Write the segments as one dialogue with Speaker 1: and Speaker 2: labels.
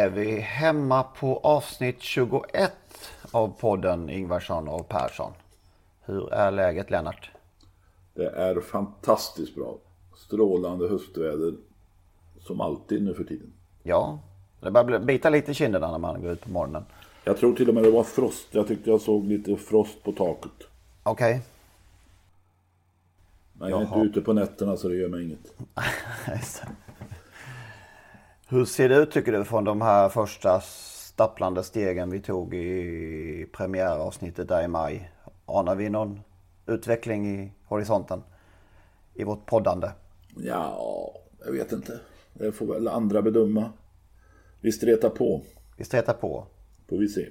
Speaker 1: Är vi hemma på avsnitt 21 av podden Ingvarsson och Persson. Hur är läget Lennart?
Speaker 2: Det är fantastiskt bra. Strålande höstväder. Som alltid nu för tiden.
Speaker 1: Ja, det börjar bita lite i kinderna när man går ut på morgonen.
Speaker 2: Jag tror till och med det var frost. Jag tyckte jag såg lite frost på taket.
Speaker 1: Okej.
Speaker 2: Men jag är
Speaker 1: Jaha.
Speaker 2: inte ute på nätterna så det gör mig inget.
Speaker 1: Hur ser det ut tycker du från de här första stapplande stegen vi tog i premiäravsnittet där i maj? Anar vi någon utveckling i horisonten? I vårt poddande?
Speaker 2: Ja, jag vet inte. Det får väl andra bedöma. Vi stretar på.
Speaker 1: Vi stretar på.
Speaker 2: Får vi se.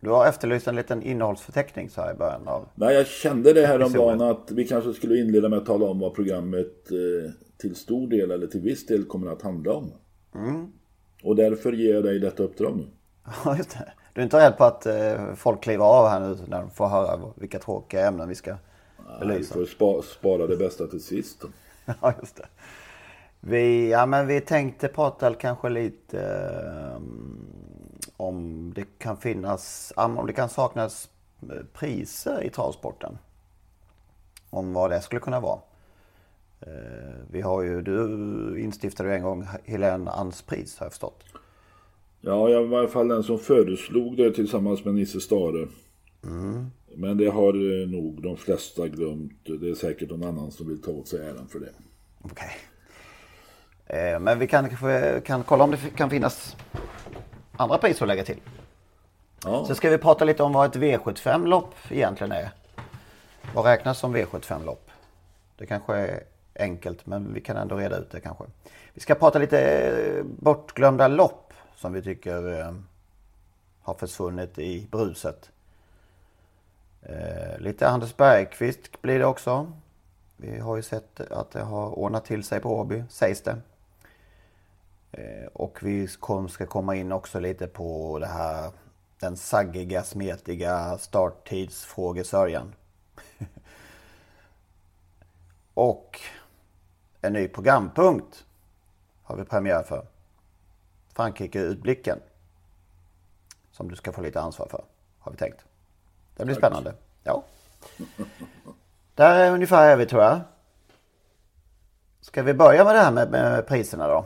Speaker 1: Du har efterlyst en liten innehållsförteckning så här i början av...
Speaker 2: Nej, jag kände det här om
Speaker 1: Episoden.
Speaker 2: dagen att vi kanske skulle inleda med att tala om vad programmet eh, till stor del eller till viss del kommer att handla om. Och därför ger jag dig detta uppdrag nu.
Speaker 1: Ja, just det. Du är inte rädd på att eh, folk kliver av här nu när de får höra vilka tråkiga ämnen vi ska
Speaker 2: Vi
Speaker 1: belysa?
Speaker 2: får spa, spara det bästa till sist.
Speaker 1: Ja, just det. Vi, ja, men vi tänkte prata kanske lite eh, om det kan finnas, om det kan saknas eh, priser i travsporten. Om vad det skulle kunna vara. Eh, Vi har ju, du instiftade ju en gång Helene Anns pris har jag förstått.
Speaker 2: Ja, jag var i alla fall den som föreslog det tillsammans med Nisse Stare. Men det har eh, nog de flesta glömt. Det är säkert någon annan som vill ta åt sig äran för det.
Speaker 1: Okej. Eh, Men vi kan kan kolla om det kan finnas andra priser att lägga till.
Speaker 2: Ja,
Speaker 1: Så ska vi prata lite om vad ett V75-lopp egentligen är. Vad räknas som V75-lopp? Det kanske är enkelt men vi kan ändå reda ut det kanske. Vi ska prata lite eh, bortglömda lopp som vi tycker eh, har försvunnit i bruset. Eh, lite Anders Bergqvist blir det också. Vi har ju sett att det har ordnat till sig på Åby, sägs det. Eh, Och vi kom, ska komma in också lite på det här den saggiga, smetiga starttidsfrågesörjan. Och en ny programpunkt har vi premiär för. Frankrike-utblicken. Som du ska få lite ansvar för, har vi tänkt. Det blir spännande. Ja. Där är ungefär är vi tror jag. Ska vi börja med det här med, med priserna då?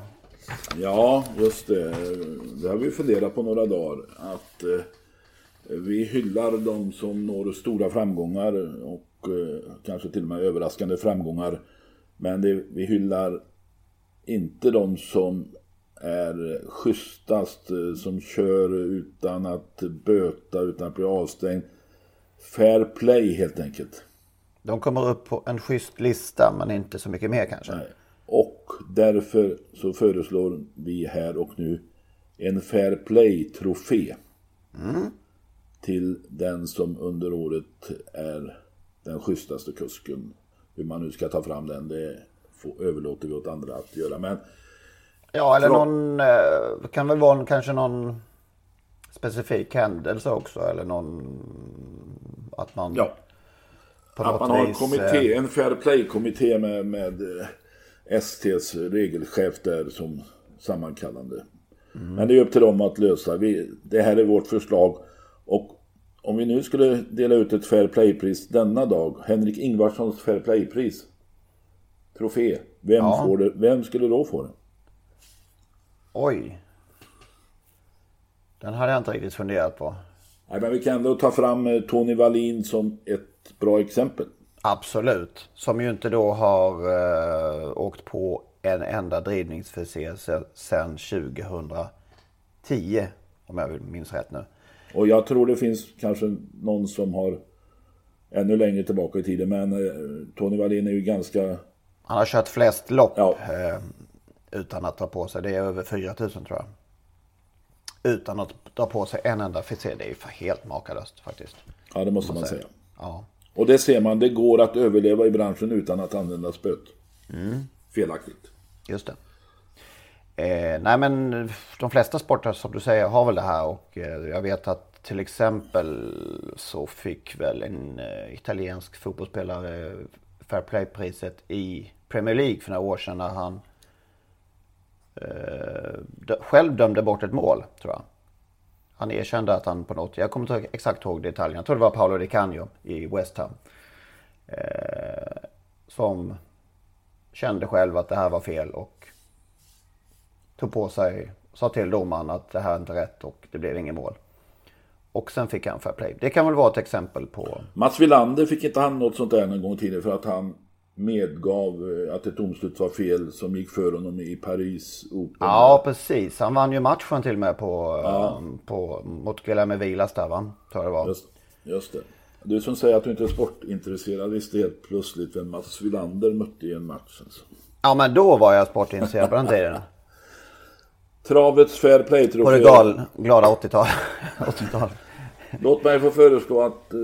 Speaker 2: ja just det. Det har vi funderat på några dagar. Att eh, vi hyllar de som når stora framgångar och eh, kanske till och med överraskande framgångar. Men det, vi hyllar inte de som är schysstast, eh, som kör utan att böta, utan att bli avstängd. Fair play helt enkelt.
Speaker 1: De kommer upp på en schysst lista men inte så mycket mer kanske.
Speaker 2: Nej. Och därför så föreslår vi här och nu en Fair Play-trofé. Till den som under året är den schysstaste kusken. Hur man nu ska ta fram den, det får, överlåter vi åt andra att göra. Men
Speaker 1: Ja, eller någon, eh, det kan väl vara kanske någon specifik händelse också eller någon, att man
Speaker 2: ja, att man har en kommitté,
Speaker 1: eh,
Speaker 2: en Fair Play-kommitté med, med eh, STs regelchef där som sammankallande. Men det är upp till dem att lösa. Vi, det här är vårt förslag. Och om vi nu skulle dela ut ett Fair Play-pris denna dag, Henrik Ingvarssons Fair Play-pris, trofé, vem,
Speaker 1: Ja.
Speaker 2: får det, vem skulle då få det?
Speaker 1: Oj. Den hade jag inte riktigt funderat på.
Speaker 2: Nej, men vi kan ändå ta fram eh, Tony Wallin som ett bra exempel.
Speaker 1: Absolut. Som ju inte då har uh, åkt på en enda drivningsförseelse sedan 2010. Om jag minns rätt nu.
Speaker 2: Och jag tror det finns kanske någon som har ännu längre tillbaka i tiden. Men uh, Tony Wallin är ju ganska...
Speaker 1: Han har kört flest lopp ja. uh, utan att dra på sig. Det är över 4000 tror jag. Utan att dra på sig en enda förseelse. Det är ju helt makalöst faktiskt.
Speaker 2: Ja, det måste man, man säga. säga. Ja. Och det ser man, det går att överleva i branschen utan att använda spöet. Mm. Felaktigt.
Speaker 1: Just det. Eh, nej men de flesta sporter som du säger har väl det här och eh, jag vet att till exempel så fick väl en eh, italiensk fotbollsspelare Fair Play-priset i Premier League för några år sedan när han eh, själv dömde bort ett mål tror jag. Han erkände att han på något, jag kommer inte exakt ihåg detaljerna, jag tror det var Paolo Di Canio i West Ham. Eh, som kände själv att det här var fel och tog på sig, sa till domaren att det här är inte rätt och det blev inget mål. Och sen fick han fair play. Det kan väl vara ett exempel på...
Speaker 2: Mats Wilander fick inte han något sånt där en gång tidigare för att han medgav eh, att ett domslut var fel som gick för honom i Paris Open.
Speaker 1: Ja, precis. Han vann ju matchen till och med på, ja. Eh, på, mot Guilherme Vilas där va? Tror jag det var.
Speaker 2: Just, just det. Du som säger att du inte är sportintresserad visste helt plötsligt vem Mats Wilander mötte i en match. Alltså.
Speaker 1: Ja, men då var jag sportintresserad på den tiden.
Speaker 2: Travets fair play-trofé.
Speaker 1: På det gal, glada 80-talet. 80
Speaker 2: Låt mig få föreslå att eh,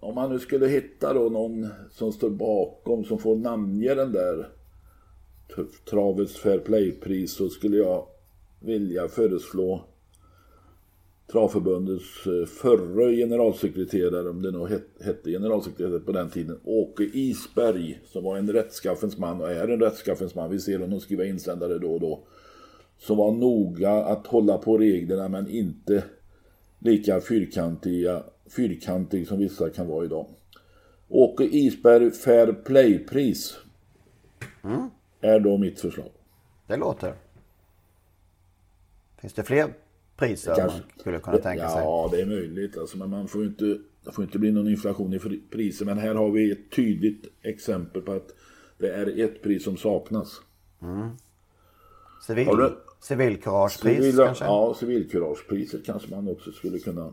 Speaker 2: om man nu skulle hitta då någon som står bakom som får namnge den där Travets Fair Play-pris så skulle jag vilja föreslå Travförbundets eh, förre generalsekreterare, om det nog hette generalsekreterare på den tiden, Åke Isberg, som var en rättskaffens man och är en rättskaffens man. Vi ser honom skriva insändare då och då. Som var noga att hålla på reglerna men inte lika fyrkantiga fyrkantig som vissa kan vara idag. Åke Isberg Fair Play-pris mm. är då mitt förslag.
Speaker 1: Det låter. Finns det fler priser Kanske, man skulle kunna tänka
Speaker 2: sig? Ja, det är möjligt. Alltså, men man får inte, det får inte bli någon inflation i priser. Men här har vi ett tydligt exempel på att det är ett pris som saknas. Mm.
Speaker 1: Civil, civilkuragepris
Speaker 2: civila, kanske? Ja, civilkuragepriset kanske man också skulle kunna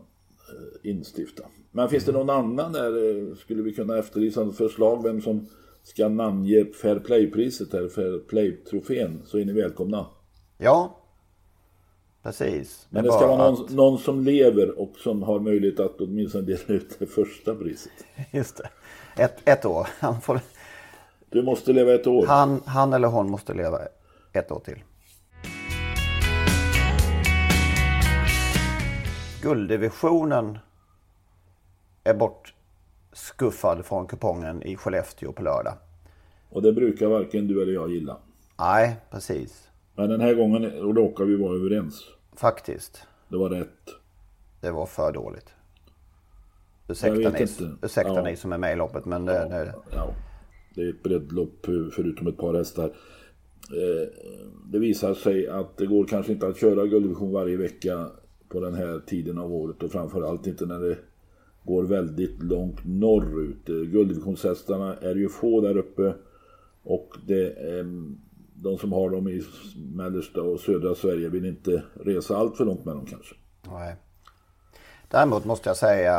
Speaker 2: Eh, instifta. Men finns det någon annan där eh, skulle vi kunna efterlysa förslag vem som ska namnge Fair Play-priset eller Fair Play-trofén så är ni välkomna.
Speaker 1: Ja, precis.
Speaker 2: Men det ska vara någon, att... någon, som lever och som har möjlighet att åtminstone dela ut det första priset.
Speaker 1: Just det. Ett, ett år. Han får...
Speaker 2: Du måste leva ett år.
Speaker 1: Han, han eller hon måste leva ett år till. Gulddivisionen är bortskuffad från kupongen i Skellefteå på lördag.
Speaker 2: Och det brukar varken du eller jag gilla.
Speaker 1: Nej, precis.
Speaker 2: Men den här gången råkar vi vara överens.
Speaker 1: Faktiskt.
Speaker 2: Det var rätt.
Speaker 1: Det var för dåligt. Ursäkta, ni, ursäkta ja. ni som är med i loppet men det,
Speaker 2: ja, det... Ja. det är ett breddlopp förutom ett par hästar. Eh, det visar sig att det går kanske inte att köra gulddivision varje vecka på den här tiden av året och framförallt inte när det går väldigt långt norrut. Eh, gulddivisionshästarna är ju få där uppe och det, eh, de som har dem i mellersta och södra Sverige vill inte resa allt för långt med dem kanske.
Speaker 1: Nej. Däremot måste jag säga,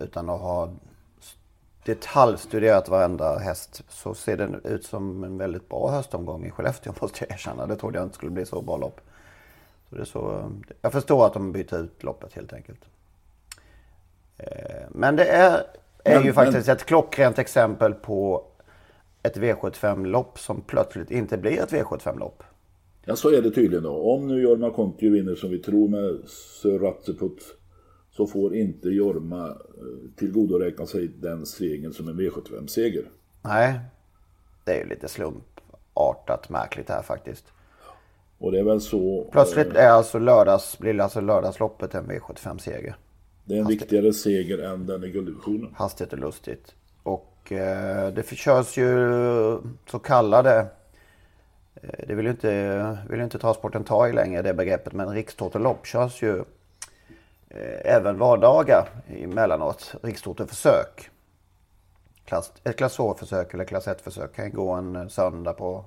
Speaker 1: utan att ha detaljstuderat varenda häst, så ser den ut som en väldigt bra höstomgång i Skellefteå måste jag erkänna. Det trodde jag inte skulle bli så bra lopp. Så det är så, jag förstår att de byter ut loppet helt enkelt. Eh, men det är, är men, ju faktiskt men... ett klockrent exempel på ett V75-lopp som plötsligt inte blir ett V75-lopp.
Speaker 2: Ja, så är det tydligen då. Om nu Jorma Kontio vinner som vi tror med Sir Ratseput så får inte Jorma eh, tillgodoräkna sig den segern som en V75-seger.
Speaker 1: Nej, det är ju lite slumpartat märkligt här faktiskt.
Speaker 2: Och det är väl så...
Speaker 1: Plötsligt är alltså lördags, blir alltså lördagsloppet en V75-seger.
Speaker 2: Det är en Hastigt. viktigare seger än den i gulddivisionen.
Speaker 1: Hastigt och lustigt. Och eh, det körs ju så kallade, eh, det vill ju inte, vill inte transporten ta i längre det begreppet, men rikstotolopp körs ju eh, även vardagar emellanåt. Rikstotoförsök. klass, ett klass 2-försök eller klass 1-försök. Kan gå en söndag på,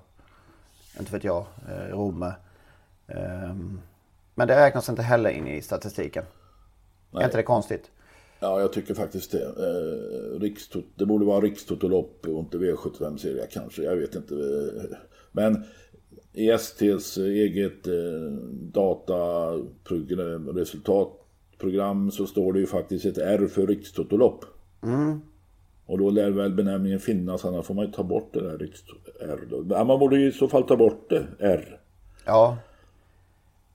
Speaker 1: inte vet jag, eh, Romme. Um, men det räknas inte heller in i statistiken. Nej. Är inte det konstigt?
Speaker 2: Ja, jag tycker faktiskt det. Eh, Rikstot, det borde vara rikstotolopp och inte V75-serie kanske. Jag vet inte. Men i STs eget eh, dataprogram, resultatprogram så står det ju faktiskt ett R för rikstotolopp. Mm. Och då lär väl benämningen finnas, annars får man ju ta bort det där R. Då. Man borde ju i så fall ta bort det, R.
Speaker 1: Ja.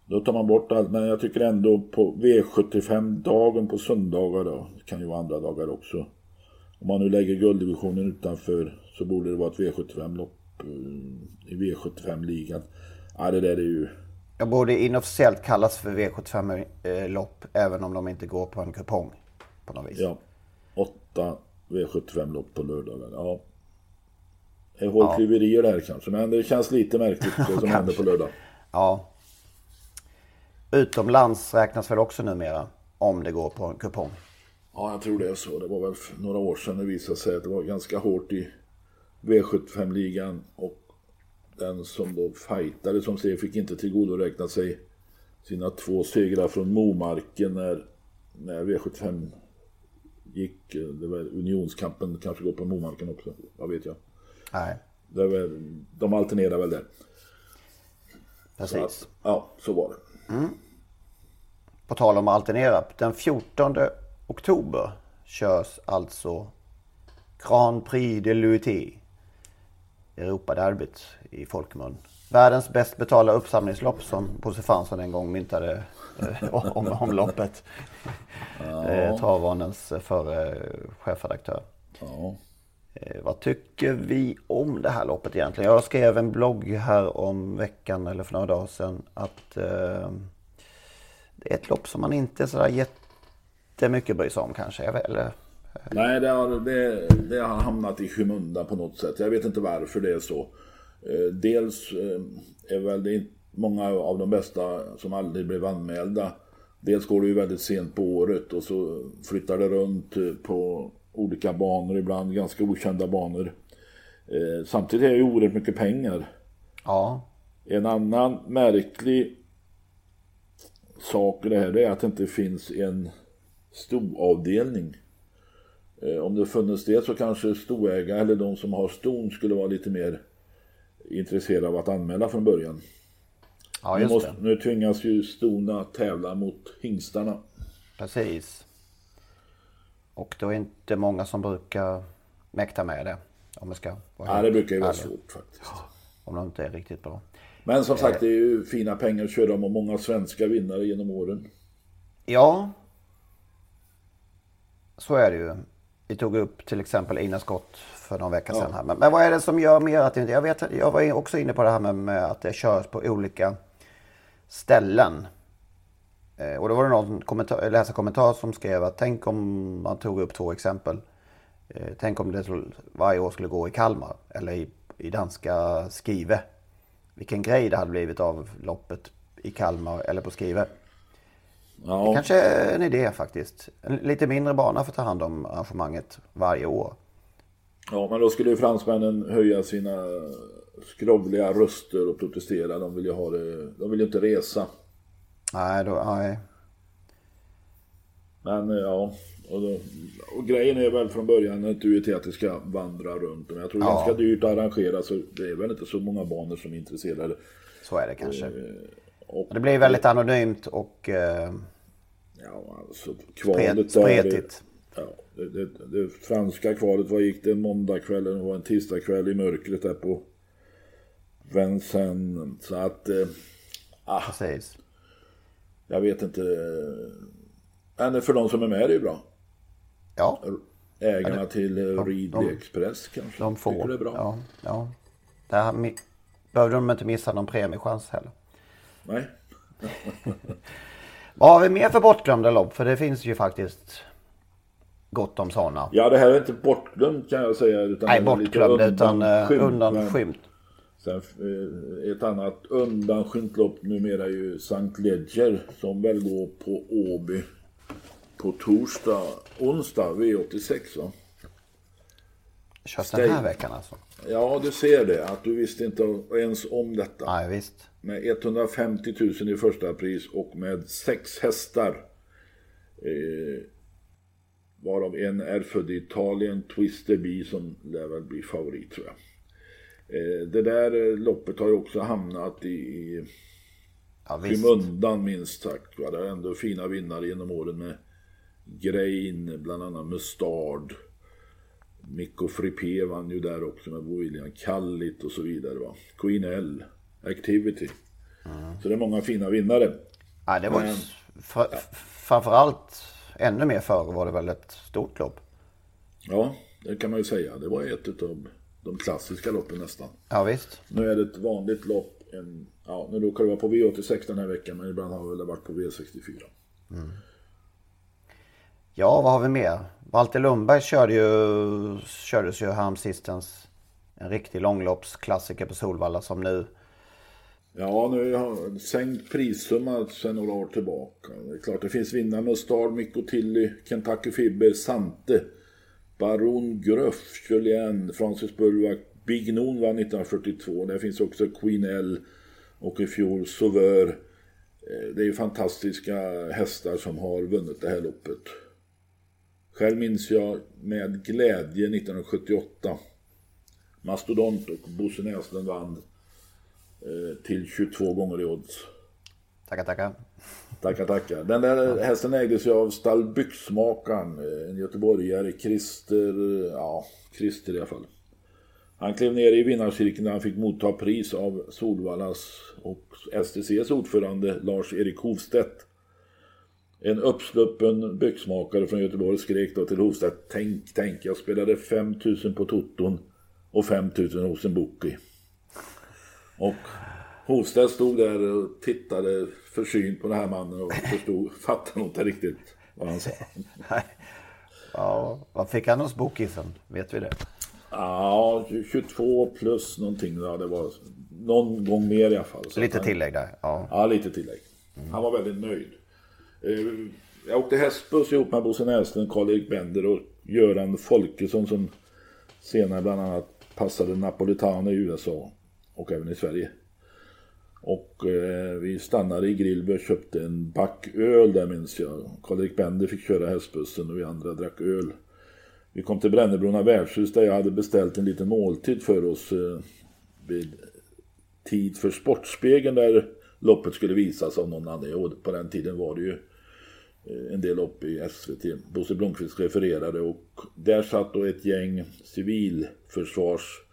Speaker 2: Då tar man bort allt, men jag tycker ändå på V75-dagen på söndagar då, det kan ju vara andra dagar också. Om man nu lägger gulddivisionen utanför så borde det vara ett V75-lopp eh, i V75-ligan. Ja, det där är ju...
Speaker 1: Jag borde inofficiellt kallas för V75-lopp även om de inte går på en kupong på något vis.
Speaker 2: Ja, åtta V75-lopp på lördagar. Ja. Det är hårklyverier ja. där kanske, men det känns lite märkligt det som händer på lördag.
Speaker 1: Ja, Utomlands räknas väl också numera om det går på en kupong?
Speaker 2: Ja, jag tror det är så. Det var väl några år sedan det visade sig att det var ganska hårt i V75-ligan och den som då fightade som ser fick inte tillgodoräkna sig sina två segrar från Momarken när, när V75 gick. Det var unionskampen kanske går på Momarken också, vad vet jag.
Speaker 1: Nej.
Speaker 2: Det var, de alternerar väl där.
Speaker 1: Precis. Så
Speaker 2: ja, så var det. Mm.
Speaker 1: På tal om att alternera. Den 14 oktober körs alltså Grand Prix de l'UT. Europaderbyt i folkmun. Världens bäst betalda uppsamlingslopp som Bosse Fransson en gång myntade eh, om, om loppet. Ja. Eh, Travvanens förre chefredaktör. Ja. Eh, vad tycker vi om det här loppet egentligen? Jag skrev en blogg här om veckan eller för några dagar sedan att eh, det är ett lopp som man inte sådär jättemycket bryr sig om kanske. Eller,
Speaker 2: Nej, det har, det, det har hamnat i skymundan på något sätt. Jag vet inte varför det är så. Eh, dels eh, är väl det många av de bästa som aldrig blev anmälda. Dels går det ju väldigt sent på året och så flyttar det runt på olika banor, ibland ganska okända banor. Eh, samtidigt är det ju oerhört mycket pengar.
Speaker 1: Ja.
Speaker 2: En annan märklig sak i det här är att det inte finns en stoavdelning. Eh, om det funnits det så kanske stoägare eller de som har ston skulle vara lite mer intresserade av att anmäla från början.
Speaker 1: Ja, just nu, måste,
Speaker 2: nu tvingas ju stona tävla mot hingstarna.
Speaker 1: Precis. Och då är inte många som brukar mäkta med det. Om det ska
Speaker 2: vara Ja, det brukar ju vara svårt faktiskt.
Speaker 1: Om de inte är riktigt bra.
Speaker 2: Men som sagt, det är ju fina pengar att köra om och många svenska vinnare genom åren.
Speaker 1: Ja, så är det ju. Vi tog upp till exempel Ina Skott för någon vecka sedan. Här. Men, men, vad är det som gör mer att. Jag, vet, jag var också inne på det här med, med att det körs på olika ställen. Eh, och då var det någon kommentar, läsarkommentar som skrev att tänk om man tog upp två exempel. Eh, tänk om det varje år skulle gå i Kalmar eller i, i danska Skive. Vilken grej det hade blivit av loppet i Kalmar eller på Skive. Ja. Det kanske är en idé faktiskt. En lite mindre bana för att ta hand om arrangemanget varje år.
Speaker 2: Ja, men då skulle ju fransmännen höja sina skrovliga röster och protestera. De vill ju ha det, de vill inte resa.
Speaker 1: Nej, då, nej.
Speaker 2: Men ja, och, då, och, grejen är väl från början att du är att det ska vandra runt. Men jag tror det är ganska dyrt att arrangera så det är väl inte så många banor som är intresserade.
Speaker 1: Så är det kanske. Och, det blir väldigt anonymt och eh,
Speaker 2: ja, alltså, kvalet spretigt. Ja, det, det, det, franska kvalet, vad gick det? En måndagkväll eller var en tisdagkväll i mörkret där på Vincennes. Så att... Eh,
Speaker 1: ah, Precis.
Speaker 2: Jag vet inte. Men för de som är med är det ju bra.
Speaker 1: Ja.
Speaker 2: Ägarna till eh, Readly Express kanske.
Speaker 1: De får. Tycker det är bra. Ja, ja. Där behövde de inte missa någon premiechans heller.
Speaker 2: Nej.
Speaker 1: Vad har vi mer för bortglömda lopp? För det finns ju faktiskt gott om sådana.
Speaker 2: Ja, det här är inte bortglömt kan jag säga.
Speaker 1: Utan Nej, bortglömt utan undanskymt.
Speaker 2: Sen eh, ett annat undanskymt lopp numera är ju Sankt Ledger som väl går på Åby på torsdag, onsdag V86 va?
Speaker 1: Kört den här veckan alltså?
Speaker 2: Ja, du ser det. Att du visste inte ens om detta.
Speaker 1: Nej, visst.
Speaker 2: Med 150 000 i första pris och med sex hästar. Eh, varav en är född i Italien, Twister Bee som lär väl bli favorit tror jag. Eh, det där loppet har ju också hamnat i, i
Speaker 1: Ja,
Speaker 2: skymundan minst sagt. Va? Det är ändå fina vinnare genom åren med Grain, bland annat Mustard. Mikko Frippé vann ju där också med William Kallit och så vidare. Va? Queen L, Activity. Så det är många fina vinnare.
Speaker 1: Ja, det var
Speaker 2: Men-
Speaker 1: fr- framförallt ännu mer förr var det väl ett stort lopp.
Speaker 2: Ja, det kan man ju säga. Det var ett av de klassiska loppen nästan.
Speaker 1: Ja, visst.
Speaker 2: Nu är det ett vanligt lopp. En, ja, nu råkar det vara på V86 den här veckan men ibland har det väl varit på V64.
Speaker 1: Ja, vad har vi mer? Walter Lundberg körde ju, kördes ju häromsistens. En riktig långloppsklassiker på Solvalla som nu.
Speaker 2: Ja, nu har jag sänkt prissumma sedan några år tillbaka. Det är klart det finns vinnare med Star, Mikko Tilly, Kentucky Fibber, Sante, Baron Gruff, Julien, Francis Bulwark, Big Noon vann 1942. Där finns också Queen L och i fjol Sauveur. Eh, det är ju fantastiska hästar som har vunnit det här loppet. Själv minns jag med glädje 1978. Mastodont och Bosse Näslund vann till 22 gånger i odds.
Speaker 1: Tackar, tackar.
Speaker 2: Tackar, tackar. Den där hästen ägdes ju av stall Byxmakaren, eh, en göteborgare, Christer, eh, ja, Christer i alla fall. Han klev ner i vinnarcirkeln när han fick motta pris av Solvallas och STCs ordförande Lars-Erik Hovstedt. En uppsluppen byxmakare från Göteborg skrek då till Hovstedt Tänk, tänk, jag spelade 5000 på Toton och 5000 hos en bookie. Och Hovstedt stod där och tittade försynt på den här mannen och förstod, fattade nog inte riktigt vad han sa.
Speaker 1: Nej. Ja, vad fick han hos bokisen? Vet vi det?
Speaker 2: Ja, 22 plus någonting. Ja, det var någon gång mer i alla fall. Så
Speaker 1: Lite
Speaker 2: han-
Speaker 1: tillägg där. Ja.
Speaker 2: Ja, lite tillägg. Han var väldigt nöjd. Eh, Jag åkte hästbuss ihop med Bosse Näslund, Karl-Erik Bender och Göran Folkesson som senare bland annat passade Napolitano i USA och även i Sverige. Och eh, vi stannade i Grillby och köpte en back öl där minns jag. Karl-Erik Bender fick köra hästbussen och vi andra drack öl. Vi kom till Brännebrona värdshus där jag hade beställt en liten måltid för oss eh, vid tid för Sportspegeln där loppet skulle visas av någon annan. Och på den tiden var det ju eh, en del lopp i SVT. Bosse Blomqvist refererade och där satt då ett gäng civilförsvars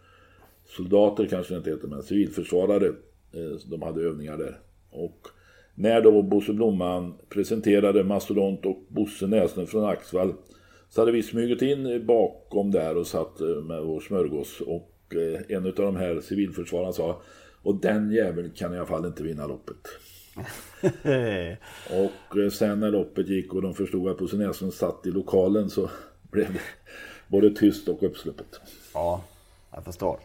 Speaker 2: civilförsvarssoldater kanske det inte heter, men civilförsvarare. eh, De hade övningar där. Och när då Bosse Blomman presenterade Mastodont och Bosse Näslund från Axvall så hade vi smugit in bakom där och satt eh, med vår smörgås och eh, en av de här civilförsvararna sa och den jäveln kan i alla fall inte vinna loppet. Och sen när loppet gick och de förstod att Bosse Näslund satt i lokalen så blev det både tyst och uppsluppet.
Speaker 1: Ja, jag förstår.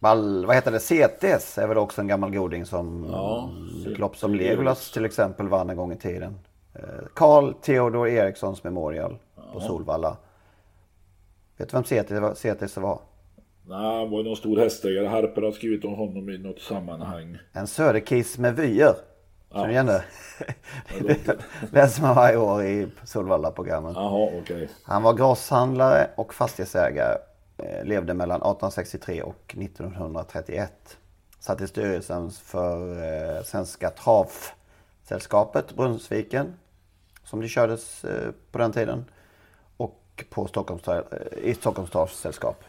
Speaker 1: Ball, vad heter det? CTS är väl också en gammal goding som
Speaker 2: Ja,
Speaker 1: ett lopp som Legolas till exempel vann en gång i tiden. Eh, Carl Theodor Erikssons Memorial på Solvalla. Vet du vem CTS var? CTS var?
Speaker 2: Nej, han var någon stor hästägare. Harper har skrivit om honom i något sammanhang.
Speaker 1: En söderkis med vyer. Känner du igen det? Den som var varje år i Solvalla-programmet.
Speaker 2: Jaha, okej.
Speaker 1: Han var grosshandlare och fastighetsägare. Eh, Levde mellan 1863 och 1931. Satt i styrelsen för eh, Svenska Travsällskapet Brunnsviken. Som det kördes eh, på den tiden. Och på Stockholms, i Stockholms Travsällskap.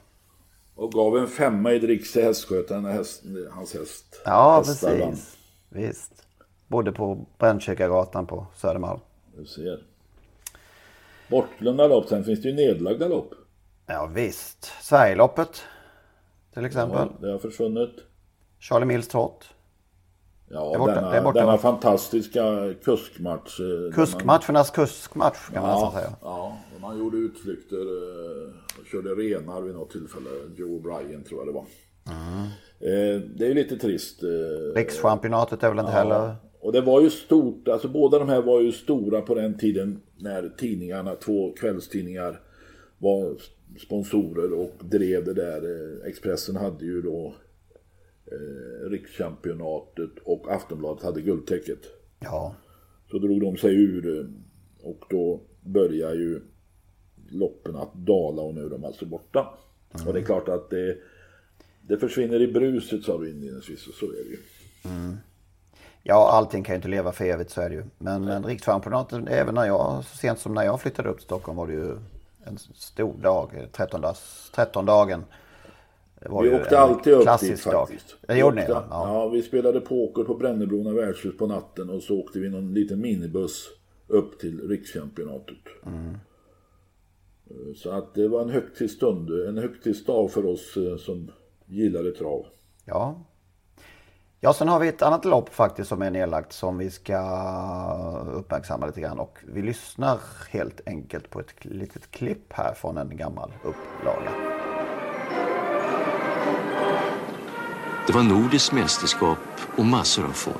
Speaker 2: Och gav en femma i dricks till hästskötaren när häst, hans häst
Speaker 1: Ja,
Speaker 2: hästar vann.
Speaker 1: precis. Visst. Bodde på Brännkyrkagatan på Södermalm.
Speaker 2: Du ser. Bortglömda lopp, sen finns det ju nedlagda lopp.
Speaker 1: Ja visst. Sverigeloppet. Till exempel.
Speaker 2: Ja, det har försvunnit.
Speaker 1: Charlie Mills trott.
Speaker 2: Ja,
Speaker 1: är borta,
Speaker 2: denna,
Speaker 1: det är borta,
Speaker 2: denna fantastiska kuskmatch. eh,
Speaker 1: Kuskmatchernas kuskmatch kan man nästan
Speaker 2: Ja,
Speaker 1: säga.
Speaker 2: ja, man gjorde utflykter eh, och körde renar vid något tillfälle. Joe Bryan tror jag det var. Eh, det är ju lite trist.
Speaker 1: Rikschampionatet är väl inte heller...
Speaker 2: Och det var ju stort, alltså båda de här var ju stora på den tiden när tidningarna, två kvällstidningar var sponsorer och drev det där. Eh, Expressen hade ju då eh, rikschampionatet och Aftonbladet hade guldtäcket.
Speaker 1: Ja.
Speaker 2: Så drog de sig ur eh, och då börjar ju loppen att dala och nu är de alltså borta. Mm. Och det är klart att det, det försvinner i bruset sa du inledningsvis och så är det ju. Mm.
Speaker 1: Ja, allting kan ju inte leva för evigt, så är det ju. Men, men rikschampionatet, även när jag, så sent som när jag flyttade upp till Stockholm var det ju en stor dag, 13, dags, 13 dagen.
Speaker 2: vi åkte alltid upp dit
Speaker 1: dag.
Speaker 2: faktiskt.
Speaker 1: Det gjorde
Speaker 2: ni
Speaker 1: ja.
Speaker 2: ja. vi spelade poker på Brännebrona värdshus på natten och så åkte vi någon liten minibuss upp till rikschampionatet. Mm. Så att det var en högtidsstund, en högtidsdag för oss eh, som gillade trav.
Speaker 1: Ja, Ja, sen har vi ett annat lopp faktiskt som är nedlagt som vi ska uppmärksamma lite grann. Och vi lyssnar helt enkelt på ett litet klipp här från en gammal upplaga.
Speaker 3: Det var nordiskt mästerskap och massor av folk.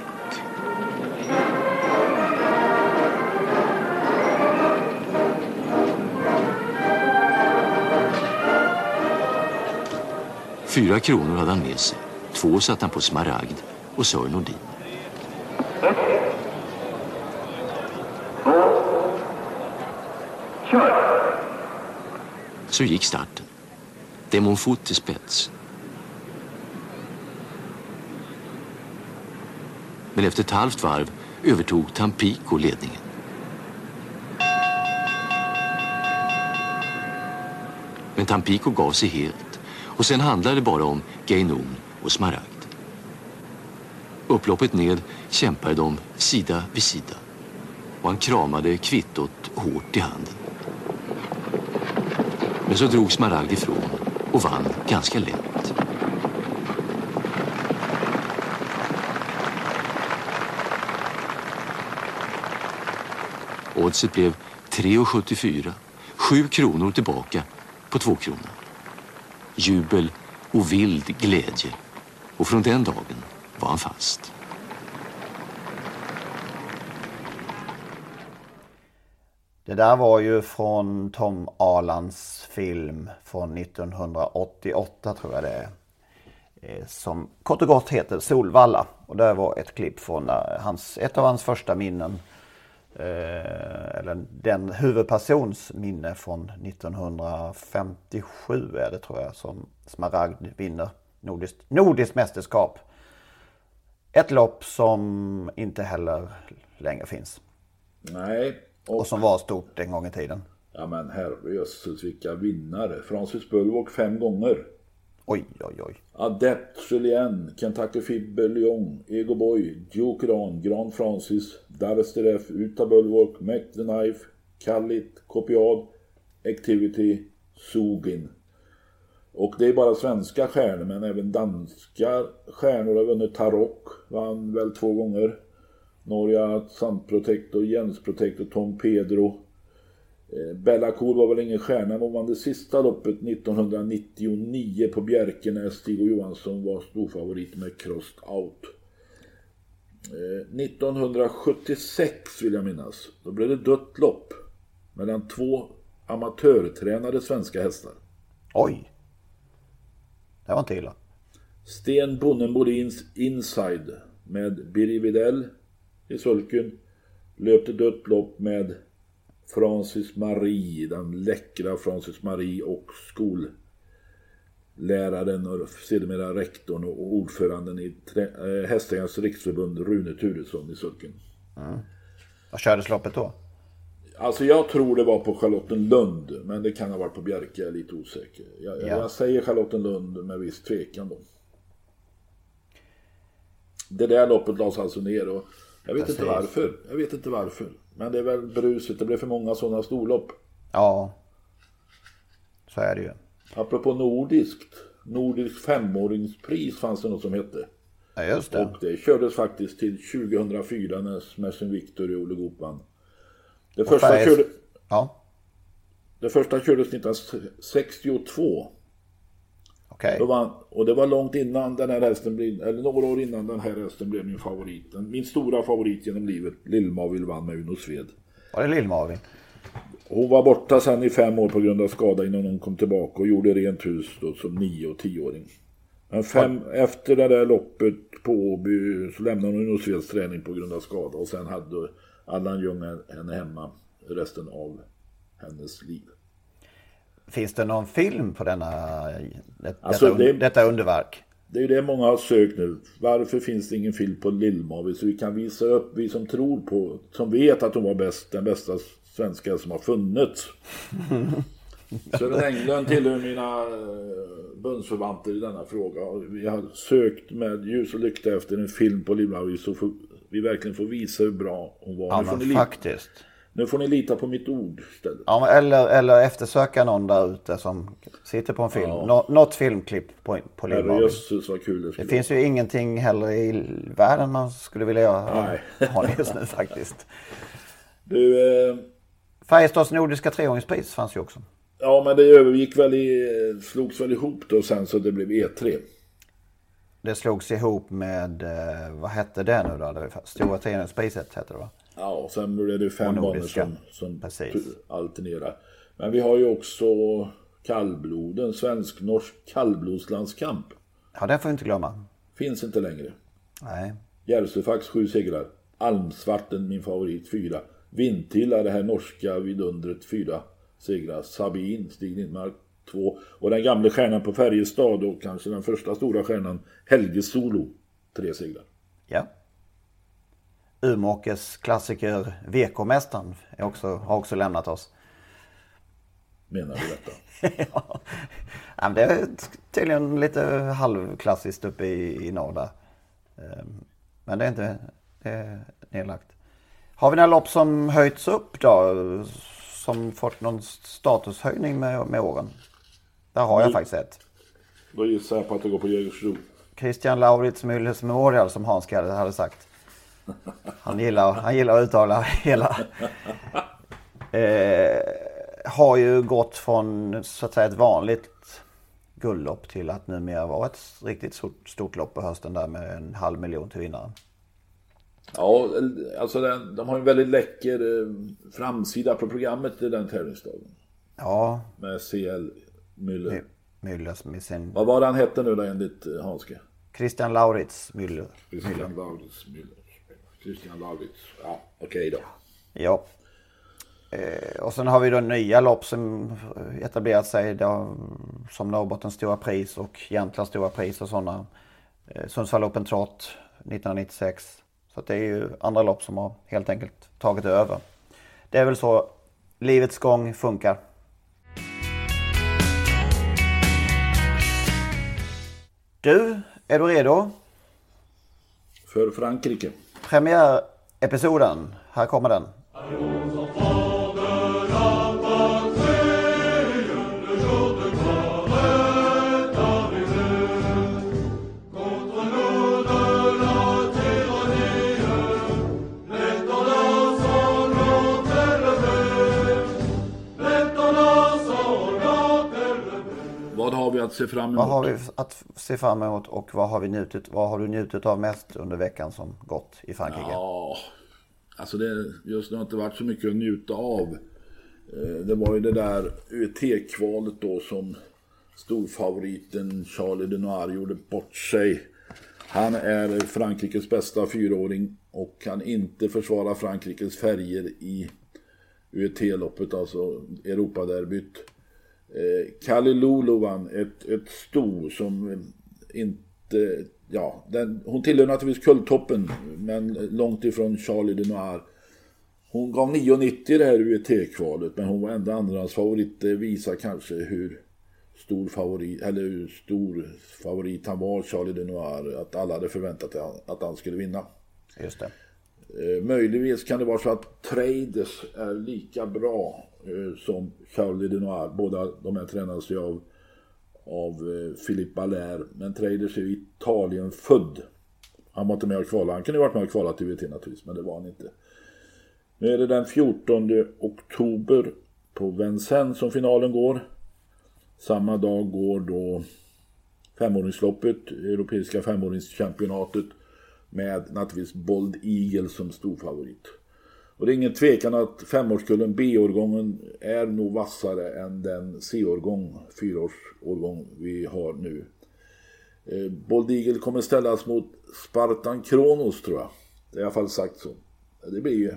Speaker 3: Fyra kronor hade han med sig. Två satt han på smaragd och Sören Nordin. Så gick starten. Demonfot till spets. Men efter ett halvt varv övertog Tampico ledningen. Men Tampico gav sig helt och sen handlade det bara om Gainon och Smaragd. Upploppet ned kämpade de sida vid sida och han kramade kvittot hårt i handen. Men så drog Smaragd ifrån och vann ganska lätt. Oddset blev 3,74. Sju kronor tillbaka på två kronor. Jubel och vild glädje. Och från den dagen var han fast.
Speaker 1: Det där var ju från Tom Alans film från 1988 tror jag det är. Eh, som kort och gott heter Solvalla. Och det var ett klipp från eh, hans, ett av hans första minnen. Eh, eller den huvudpersons minne från 1957 är det tror jag som Smaragd vinner nordiskt, nordiskt mästerskap. Ett lopp som inte heller längre finns.
Speaker 2: Nej.
Speaker 1: Och, och som var stort en gång i tiden.
Speaker 2: Ja men herrejösses vilka vinnare. Francis Bulwark fem gånger.
Speaker 1: Oj, oj, oj.
Speaker 2: Adept, Julien, Kentucky Fibber, Lyon, Ego Boy, Joe Gran, Grand Francis, Darsteref, Uta Bulwark, Mac the Knife, Kallit, Kopiad, Activity, Sugin. Och det är bara svenska stjärnor men även danska stjärnor har vunnit Tarok, vann väl två gånger. Norja, Sandprotector, Jens Protector, Tom Pedro. Eh, Bella Cool var väl ingen stjärna men hon vann det sista loppet 1999 på Bjerkenäs. Stig och Johansson var storfavorit med Crossed Out. Eh, 1976 vill jag minnas. Då blev det dött lopp mellan två amatörtränade svenska hästar.
Speaker 1: Oj! Det var inte illa.
Speaker 2: Sten Bonnen Molins Inside med Birger Videll i sulken. Löpte dött lopp med Francis Marie, den läckra Francis Marie och skolläraren och sedermera rektorn och ordföranden i äh, Hästägarnas riksförbund Rune Turesson i sulken.
Speaker 1: Mm. Vad kördes loppet då?
Speaker 2: Alltså jag tror det var på Charlottenlund, men det kan ha varit på Bjerke, jag är lite osäker. Jag, ja. jag säger Charlottenlund med viss tvekan då. Det där loppet lades alltså ner och jag vet Precis. inte varför. Jag vet inte varför. Men det är väl bruset, det blev för många sådana storlopp.
Speaker 1: Ja, så är det ju.
Speaker 2: Apropå nordiskt, nordiskt femåringspris fanns det något som hette.
Speaker 1: Ja, just det.
Speaker 2: Och det kördes faktiskt till 2004 när Smashin Victor i Ole Goop vann. Det första, färg... körde...
Speaker 1: ja.
Speaker 2: det första kördes 1962.
Speaker 1: Okay.
Speaker 2: och det var långt innan den här hästen blev, eller några år innan den här hästen blev min favorit. Min stora favorit genom livet, Lill-Mavil vann med Uno Sved.
Speaker 1: Var det Lill-Mavil?
Speaker 2: Hon var borta sen i fem år på grund av skada innan hon kom tillbaka och gjorde rent hus då som nio och tioåring. Men fem, efter det där loppet på Åby så lämnade hon Osveds träning på grund av skada och sen hade Allan Ljung henne hemma resten av hennes liv.
Speaker 1: Finns det någon film på denna, det, alltså, detta, det, detta underverk?
Speaker 2: Det är det många har sökt nu. Varför finns det ingen film på Lill-Marit så vi kan visa upp, vi som tror på, som vet att hon var bäst, den bästa svenska som har funnits. Sören Englund tillhör mina eh, bundsförvanter i denna fråga. Vi har sökt med ljus och lykta efter en film på Lill-Marit så vi verkligen får visa hur bra hon var.
Speaker 1: Ja, men faktiskt.
Speaker 2: Nu får ni lita på mitt ord istället.
Speaker 1: Ja, eller, eller eftersöka någon där ute som sitter på en film. Ja. Nå, något filmklipp på, på
Speaker 2: kul
Speaker 1: det Det finns ju ingenting heller i världen man skulle vilja göra. Nej. Ha just nu faktiskt.
Speaker 2: Du... Eh...
Speaker 1: Färjestads Nordiska treåringspris fanns ju också.
Speaker 2: Ja, men det övergick väl i, slogs väl ihop då sen så det blev E3.
Speaker 1: Det slogs ihop med, eh, vad hette det nu då? Stora treåringspriset hette det va?
Speaker 2: Ja, och sen blev det fem banor som, som alternerar. Men vi har ju också kallbloden, svensk-norsk kallblodslandskamp.
Speaker 1: Ja, det får vi inte glömma.
Speaker 2: Finns inte längre.
Speaker 1: Nej.
Speaker 2: Järvsöfax sju segrar. Almsvarten, min favorit, fyra. Vintilla, det här norska vidundret, fyra segrar. Sabin, Stig Lindmark, två. Och den gamla stjärnan på Färjestad och kanske den första stora stjärnan, Helge Solo, tre segrar.
Speaker 1: Ja. Umeåkers klassiker VK-mästaren också, har också lämnat oss.
Speaker 2: Menar du detta?
Speaker 1: ja. det är tydligen lite halvklassiskt uppe i, i norr där. Ehm, men det är inte det är nedlagt. Har vi några lopp som höjts upp då? Som fått någon statushöjning med, med åren? Där har jag mm. faktiskt ett.
Speaker 2: Då gissar jag på att det går på Jägersro.
Speaker 1: Christian Laurits Müllers Memorial som Hans hade sagt. Han gillar, han gillar att uttala hela. Eh, har ju gått från så att säga ett vanligt guldlopp till att numera vara ett riktigt stort, stort lopp på hösten där med en halv miljon till vinnaren.
Speaker 2: Ja, alltså den, de har en väldigt läcker eh, framsida på programmet i den tävlingsdagen.
Speaker 1: Ja.
Speaker 2: Med CL Müller.
Speaker 1: Müller med sin...
Speaker 2: Vad var det han hette nu då enligt eh, Hanske?
Speaker 1: Christian Lauritz Müller.
Speaker 2: Christian Lauritz Müller. Christian Laurits. Ja, okej okay då.
Speaker 1: Ja. Eh, och sen har vi då nya lopp som etablerat sig då, som Norrbottens stora pris och Jämtlands stora pris och sådana. Eh, Sundsvall Open Trot 1996. Så det är ju andra lopp som har helt enkelt tagit över. Det är väl så livets gång funkar. Du, är du redo?
Speaker 2: För Frankrike
Speaker 1: premiärepisoden. Här kommer den.
Speaker 2: Att se fram emot?
Speaker 1: Vad har vi att se fram emot och vad har, vi njutit, vad har du njutit av mest under veckan som gått i Frankrike?
Speaker 2: Ja, alltså det, just nu har inte varit så mycket att njuta av. Eh, det var ju det där UT-kvalet då som storfavoriten Charlie Denoir gjorde bort sig. Han är Frankrikes bästa fyraåring och kan inte försvara Frankrikes färger i UT-loppet, alltså Europaderbyt. Eh, Kalle Lulu vann ett, ett sto som inte... Ja, den, hon tillhör naturligtvis kulltoppen men långt ifrån Charlie de Noir. Hon gav 9,90 det här UET-kvalet men hon var ändå andrahandsfavorit. Det visar kanske hur stor favorit, eller hur stor favorit han var, Charlie de Noir. Att alla hade förväntat sig att han skulle vinna.
Speaker 1: Just det.
Speaker 2: Eh, möjligtvis kan det vara så att Traders är lika bra Eh, som Charlie Denoir. Båda de här tränas ju av, av eh, Philippe Allaire. Men Traders är Italien född. Han var inte med och kvala. Han kunde ju varit med och kvala till VT naturligtvis, men det var han inte. Nu är det den 14 oktober på Vincennes som finalen går. Samma dag går då femåringsloppet, Europeiska femåringschampionatet med naturligtvis Bold Eagle som storfavorit. Och det är ingen tvekan att femårskullen B-årgången är nog vassare än den C-årgång, fyraårsårgång vi har nu. Eh, Bold Eagle kommer ställas mot Spartan Kronos tror jag. Det är i alla fall sagt så. Det blir ju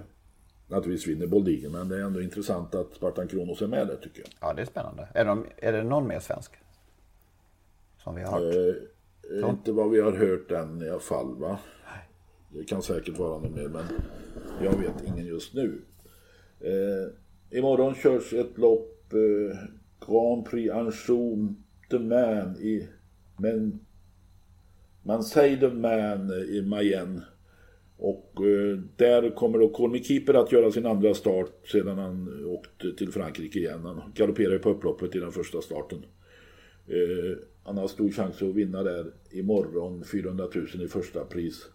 Speaker 2: naturligtvis vinner Bold Eagle men det är ändå intressant att Spartan Kronos är med där tycker jag.
Speaker 1: Ja, det är spännande. Är, de, är det någon mer svensk? Som vi har hört?
Speaker 2: Eh, inte vad vi har hört än i alla fall va. Det kan säkert vara något mer men jag vet ingen just nu. Eh, imorgon körs ett lopp eh, Grand Prix Anjou de Man i men man säger de Man i Mayenne. Och eh, där kommer då Colmy Keeper att göra sin andra start sedan han åkte till Frankrike igen. Han galopperade på upploppet i den första starten. Eh, han har stor chans att vinna där imorgon, 400 000 i första pris.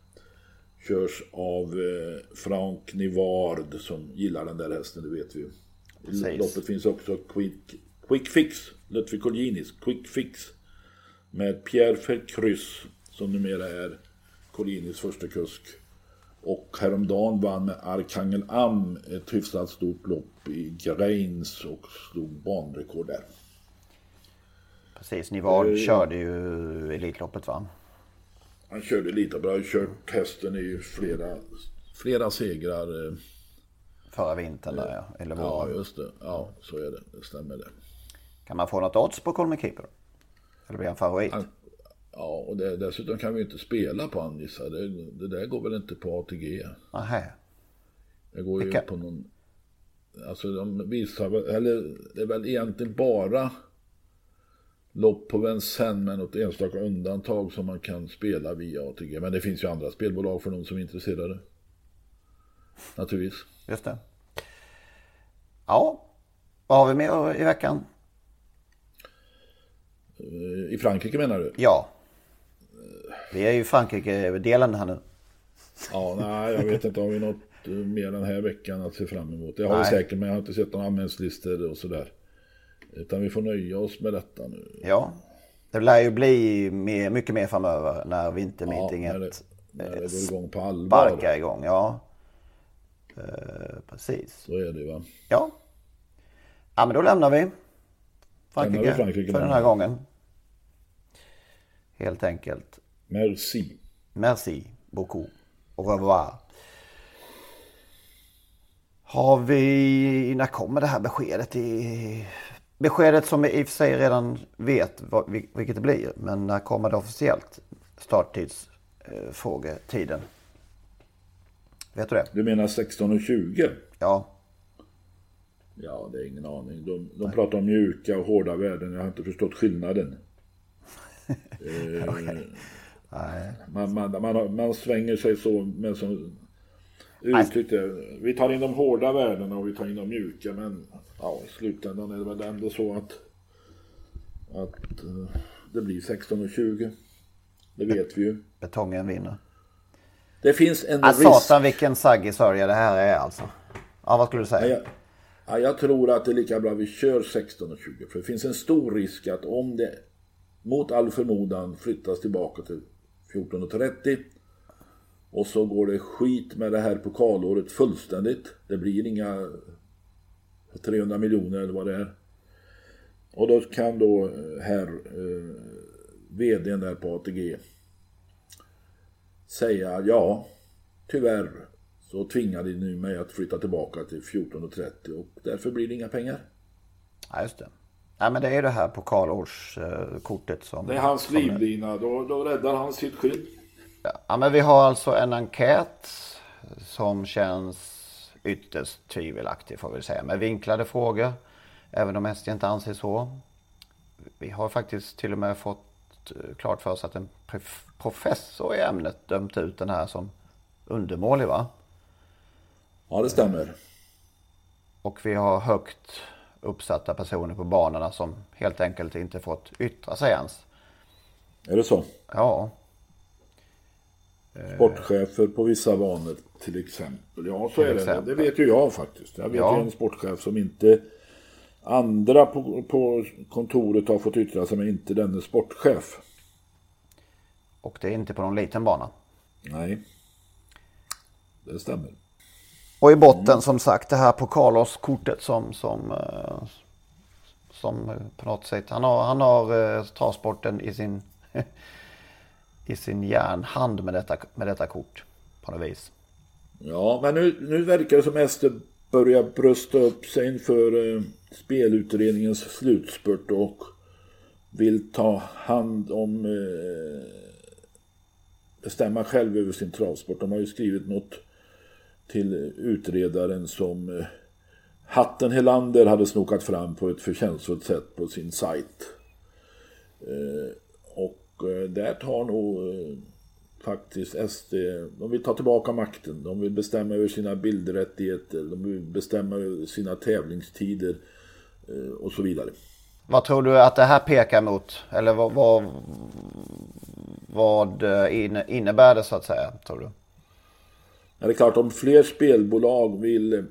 Speaker 2: Körs av eh, Frank Nivard som gillar den där hästen, det vet vi. I loppet finns också Quick, Quick Fix, Ludvig Colginis, Quick Fix. Med Pierre Vercruz som numera är Collinis första kusk. Och häromdagen vann med Arkangel Am ett hyfsat stort lopp i Grains och slog banrekord där.
Speaker 1: Precis, Nivard uh, körde ju Elitloppet va?
Speaker 2: Han körde lite bra, han har kört hästen i flera, flera segrar. Eh,
Speaker 1: Förra vintern där ja, eller
Speaker 2: våren. Ja, just det. Ja, så är det. Det stämmer det.
Speaker 1: Kan man få något odds på Colmy Keeper? Eller blir han favorit? Han,
Speaker 2: Ja, och det, dessutom kan vi inte spela på Anissa. Det, det där går väl inte på ATG.
Speaker 1: Nähä.
Speaker 2: Det går ju på någon... Alltså de visar eller det är väl egentligen bara lopp på Vincennes med något enstaka undantag som man kan spela via ATG. Men det finns ju andra spelbolag för de som är intresserade. Naturligtvis.
Speaker 1: Just det. Ja, vad har vi mer i veckan?
Speaker 2: I Frankrike menar du?
Speaker 1: Ja. Vi är ju Frankrike-delen här nu.
Speaker 2: Ja, nej, jag vet inte om vi något eh, mer den här veckan att se fram emot. Det har nej. vi säkert, men jag har inte sett några anmälningslistor och sådär. Utan vi får nöja oss med detta nu.
Speaker 1: Ja, det lär ju bli mer, mycket mer framöver när vintermeetinget ja,
Speaker 2: när det, när det går igång på allvar.
Speaker 1: Sparkar igång, ja. Uh, precis.
Speaker 2: Så är det va.
Speaker 1: Ja. Ja, men då lämnar vi Frankrike, lämnar vi Frankrike för den här gången. Helt enkelt.
Speaker 2: Merci.
Speaker 1: Merci beaucoup. Au revoir. Har vi, när kommer det här beskedet? I, beskedet som vi i och för sig redan vet vad, vilket det blir. Men när kommer det officiellt? Starttidsfrågetiden. Eh, vet du det?
Speaker 2: Du menar 16.20?
Speaker 1: Ja.
Speaker 2: Ja, det är ingen aning. De, de pratar om mjuka och hårda värden. Jag har inte förstått skillnaden. eh, man, man, man, man, svänger sig så med som uttryckte. Vi tar in de hårda värdena och vi tar in de mjuka men ja, i slutändan är det väl ändå så att, att uh, det blir 16 och 20. Det vet vi ju.
Speaker 1: Betongen vinner.
Speaker 2: Det finns en
Speaker 1: ah, risk. Satan vilken saggisörja det här är alltså. Ja, vad skulle du säga?
Speaker 2: Ja, jag, ja, jag tror att det är lika bra vi kör 16 och 20. För det finns en stor risk att om det mot all förmodan flyttas tillbaka till 14.30. Och så går det skit med det här pokalåret fullständigt. Det blir inga 300 miljoner eller vad det är. Och då kan då eh, här eh, vdn där på ATG säga ja, tyvärr så tvingade ni mig att flytta tillbaka till 14.30 och därför blir det inga pengar.
Speaker 1: Ja, just det. Nej men det är det här pokalårskortet som...
Speaker 2: Det är hans livlina, då, då räddar han sitt skinn.
Speaker 1: Ja men vi har alltså en enkät som känns ytterst tvivelaktig får vi säga. Med vinklade frågor. Även om SD inte anser så. Vi har faktiskt till och med fått eh, klart för oss att en professor i ämnet dömt ut den här som undermålig va?
Speaker 2: Ja det stämmer.
Speaker 1: Och vi har högt uppsatta personer på banorna som helt enkelt inte fått yttra sig ens.
Speaker 2: Är det så?
Speaker 1: Ja.
Speaker 2: Sportchefer på vissa banor till exempel. Ja, så är det. Det vet ju jag faktiskt. Jag vet ja. ju en sportchef som inte andra på, på kontoret har fått yttra sig, men inte denne sportchef.
Speaker 1: Och det är inte på någon liten bana?
Speaker 2: Nej, det stämmer.
Speaker 1: Och i botten som sagt det här på Carlos-kortet som, som, eh, som på något sätt, han har, han har eh, travsporten i sin, i sin järnhand med detta, med detta kort på något vis.
Speaker 2: Ja, men nu, nu verkar det som Ester börjar brösta upp sig inför eh, spelutredningens slutspurt och vill ta hand om eh, bestämma själv över sin travsport. De har ju skrivit något till utredaren som eh, Hatten Helander hade snokat fram på ett förtjänstfullt sätt på sin sajt. Eh, eh, där tar nog eh, faktiskt SD, de vill ta tillbaka makten. De vill bestämma över sina bildrättigheter, de vill bestämma över sina tävlingstider eh, och så vidare.
Speaker 1: Vad tror du att det här pekar mot? Eller vad, vad, vad eh, innebär det så att säga, tror du?
Speaker 2: Ja, det är klart, om fler spelbolag vill eh,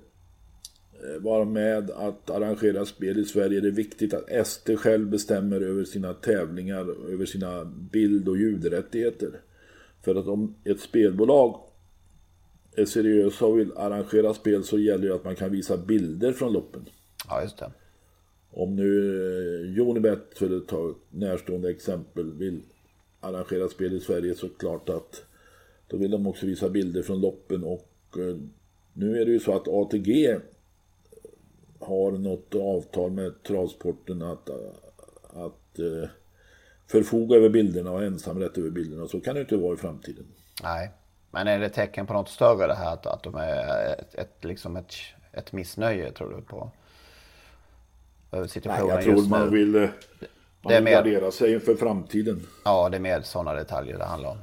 Speaker 2: vara med att arrangera spel i Sverige är det viktigt att ST själv bestämmer över sina tävlingar, över sina bild och ljudrättigheter. För att om ett spelbolag är seriösa och vill arrangera spel så gäller det att man kan visa bilder från loppen.
Speaker 1: Ja, just det.
Speaker 2: Om nu Jonibet, för att ta ett närstående exempel, vill arrangera spel i Sverige så klart att då vill de också visa bilder från loppen och eh, nu är det ju så att ATG har något avtal med travsporten att, att uh, förfoga över bilderna och ensamrätt över bilderna. Så kan det inte vara i framtiden.
Speaker 1: Nej, men är det tecken på något större det här att, att de är ett, ett, liksom ett, ett missnöje tror du på?
Speaker 2: situationen Nej, jag tror man vill, man det vill gardera sig inför framtiden.
Speaker 1: Ja, det är mer sådana detaljer det handlar om.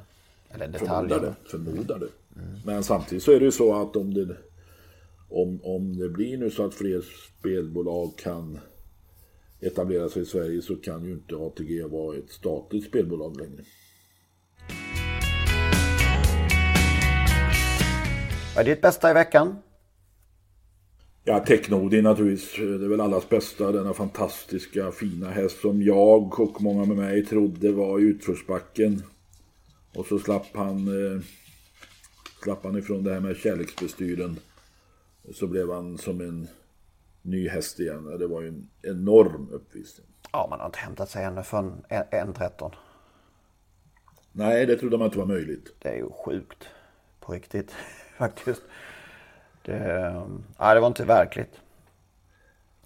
Speaker 2: Eller detaljer. Förmodar det. Förmodar det. Mm. Men samtidigt så är det ju så att om det, om, om det blir nu så att fler spelbolag kan etablera sig i Sverige så kan ju inte ATG vara ett statligt spelbolag längre.
Speaker 1: Vad är ditt bästa i veckan?
Speaker 2: Ja, Technodi naturligtvis. Det är väl allas bästa. Denna fantastiska fina häst som jag och många med mig trodde var i utförsbacken. Och så slapp han, eh, slapp han ifrån det här med kärleksbestyren. Så blev han som en ny häst igen. Det var ju en enorm uppvisning.
Speaker 1: Ja, man har inte hämtat sig ännu från 1.13.
Speaker 2: Nej, det trodde man inte var möjligt.
Speaker 1: Det är ju sjukt. På riktigt, faktiskt. Det, ja, det var inte verkligt.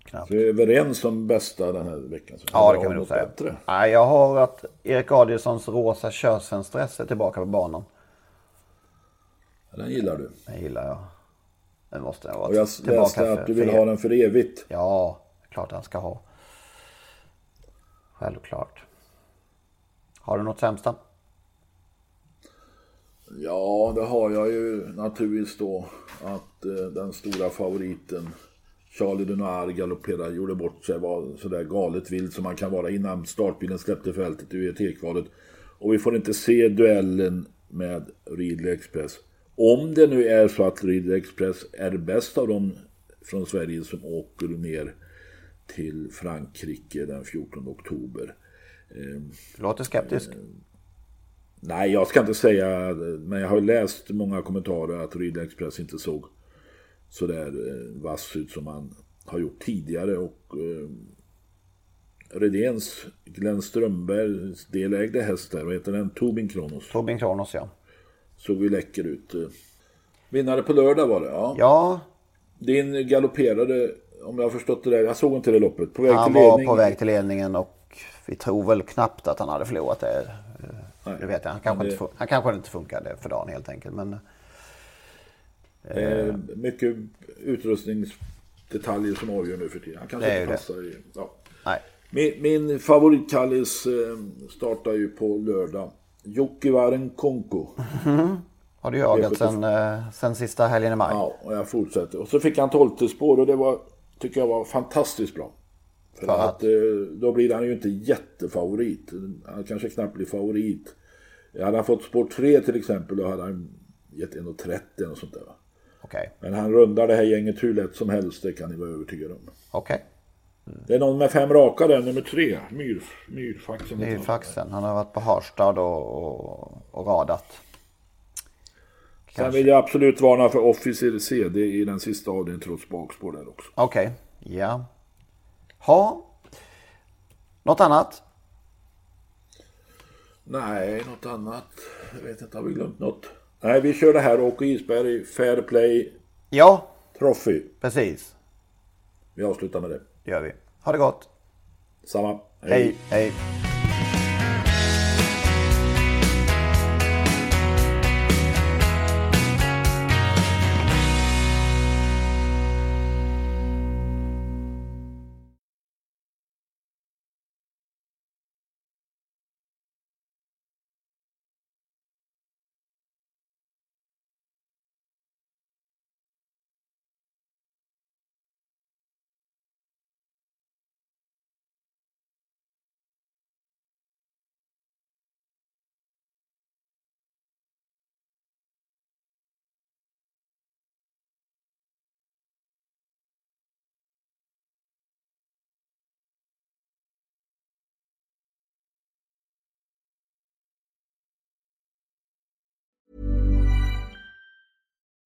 Speaker 2: Knappt. Vi är överens om bästa den här veckan.
Speaker 1: ja, det kan vi nog säga. Bättre. Nej, jag har att Erik Adielssons rosa körsvenstress är tillbaka på banan.
Speaker 2: Den gillar du?
Speaker 1: Den gillar jag. Den måste jag vara
Speaker 2: Och jag läste att du vill ha den för evigt.
Speaker 1: Ja, klart den ska ha. Självklart. Har du något sämsta?
Speaker 2: Ja, det har jag ju naturligtvis då. Att eh, den stora favoriten Charlie Denoir galopperade, gjorde bort sig, var sådär galet vild som man kan vara innan startbilen släppte fältet ur etikvalet. Och vi får inte se duellen med Ridley Express. Om det nu är så att Ridley Express är bäst av dem från Sverige som åker ner till Frankrike den 14 oktober.
Speaker 1: Du låter skeptisk.
Speaker 2: Nej, jag ska inte säga, men jag har läst många kommentarer att Ridley Express inte såg sådär eh, vass ut som han har gjort tidigare. Och eh, Redéns, Glenn Strömbergs delägde häst där, vad heter den? Tobin Kronos.
Speaker 1: Tobin Kronos, ja.
Speaker 2: Såg ju läcker ut. Vinnare på lördag var det, ja.
Speaker 1: Ja.
Speaker 2: Din galopperade, om jag har förstått det där, jag såg inte det loppet,
Speaker 1: på väg han till ledning. Han var på väg till ledningen och vi tror väl knappt att han hade förlorat det. Nej, det vet jag. Han kanske, det... inte, han kanske inte funkade för dagen helt enkelt. Men,
Speaker 2: eh, mycket utrustningsdetaljer som avgör nu för tiden. Han kanske inte passar i... Ja.
Speaker 1: Nej.
Speaker 2: Min, min favoritkallis eh, startar ju på lördag. Jokkivaren Konko.
Speaker 1: Mm. Har du jagat sen, eh, sen sista helgen i maj?
Speaker 2: Ja, och jag fortsätter. Och så fick han tolfte spår och det var, tycker jag var fantastiskt bra. För, För att, att, eh, då blir han ju inte jättefavorit. Han kanske knappt blir favorit. Hade han fått spår 3 till exempel då hade han gett 1,30 och sånt där.
Speaker 1: Okay.
Speaker 2: Men han rundar det här gänget hur lätt som helst, det kan ni vara övertygade om.
Speaker 1: Okej. Okay.
Speaker 2: Det är någon med fem raka där, nummer tre. Myr, myrfaxen.
Speaker 1: Myrfaxen. Han har varit på Harstad och, och, och radat.
Speaker 2: Sen vill jag absolut varna för Officer CD i den sista avdelningen trots bakspår där också.
Speaker 1: Okej, okay. ja. Ha. Något annat?
Speaker 2: Nej, något annat. Jag vet inte, har vi glömt något? Nej, vi kör det här Åke Isberg, Fair Play.
Speaker 1: Ja.
Speaker 2: Trophy.
Speaker 1: Precis.
Speaker 2: Vi avslutar med det.
Speaker 1: Det gör vi. Ha det gott.
Speaker 2: Samma.
Speaker 1: Hej. Hej.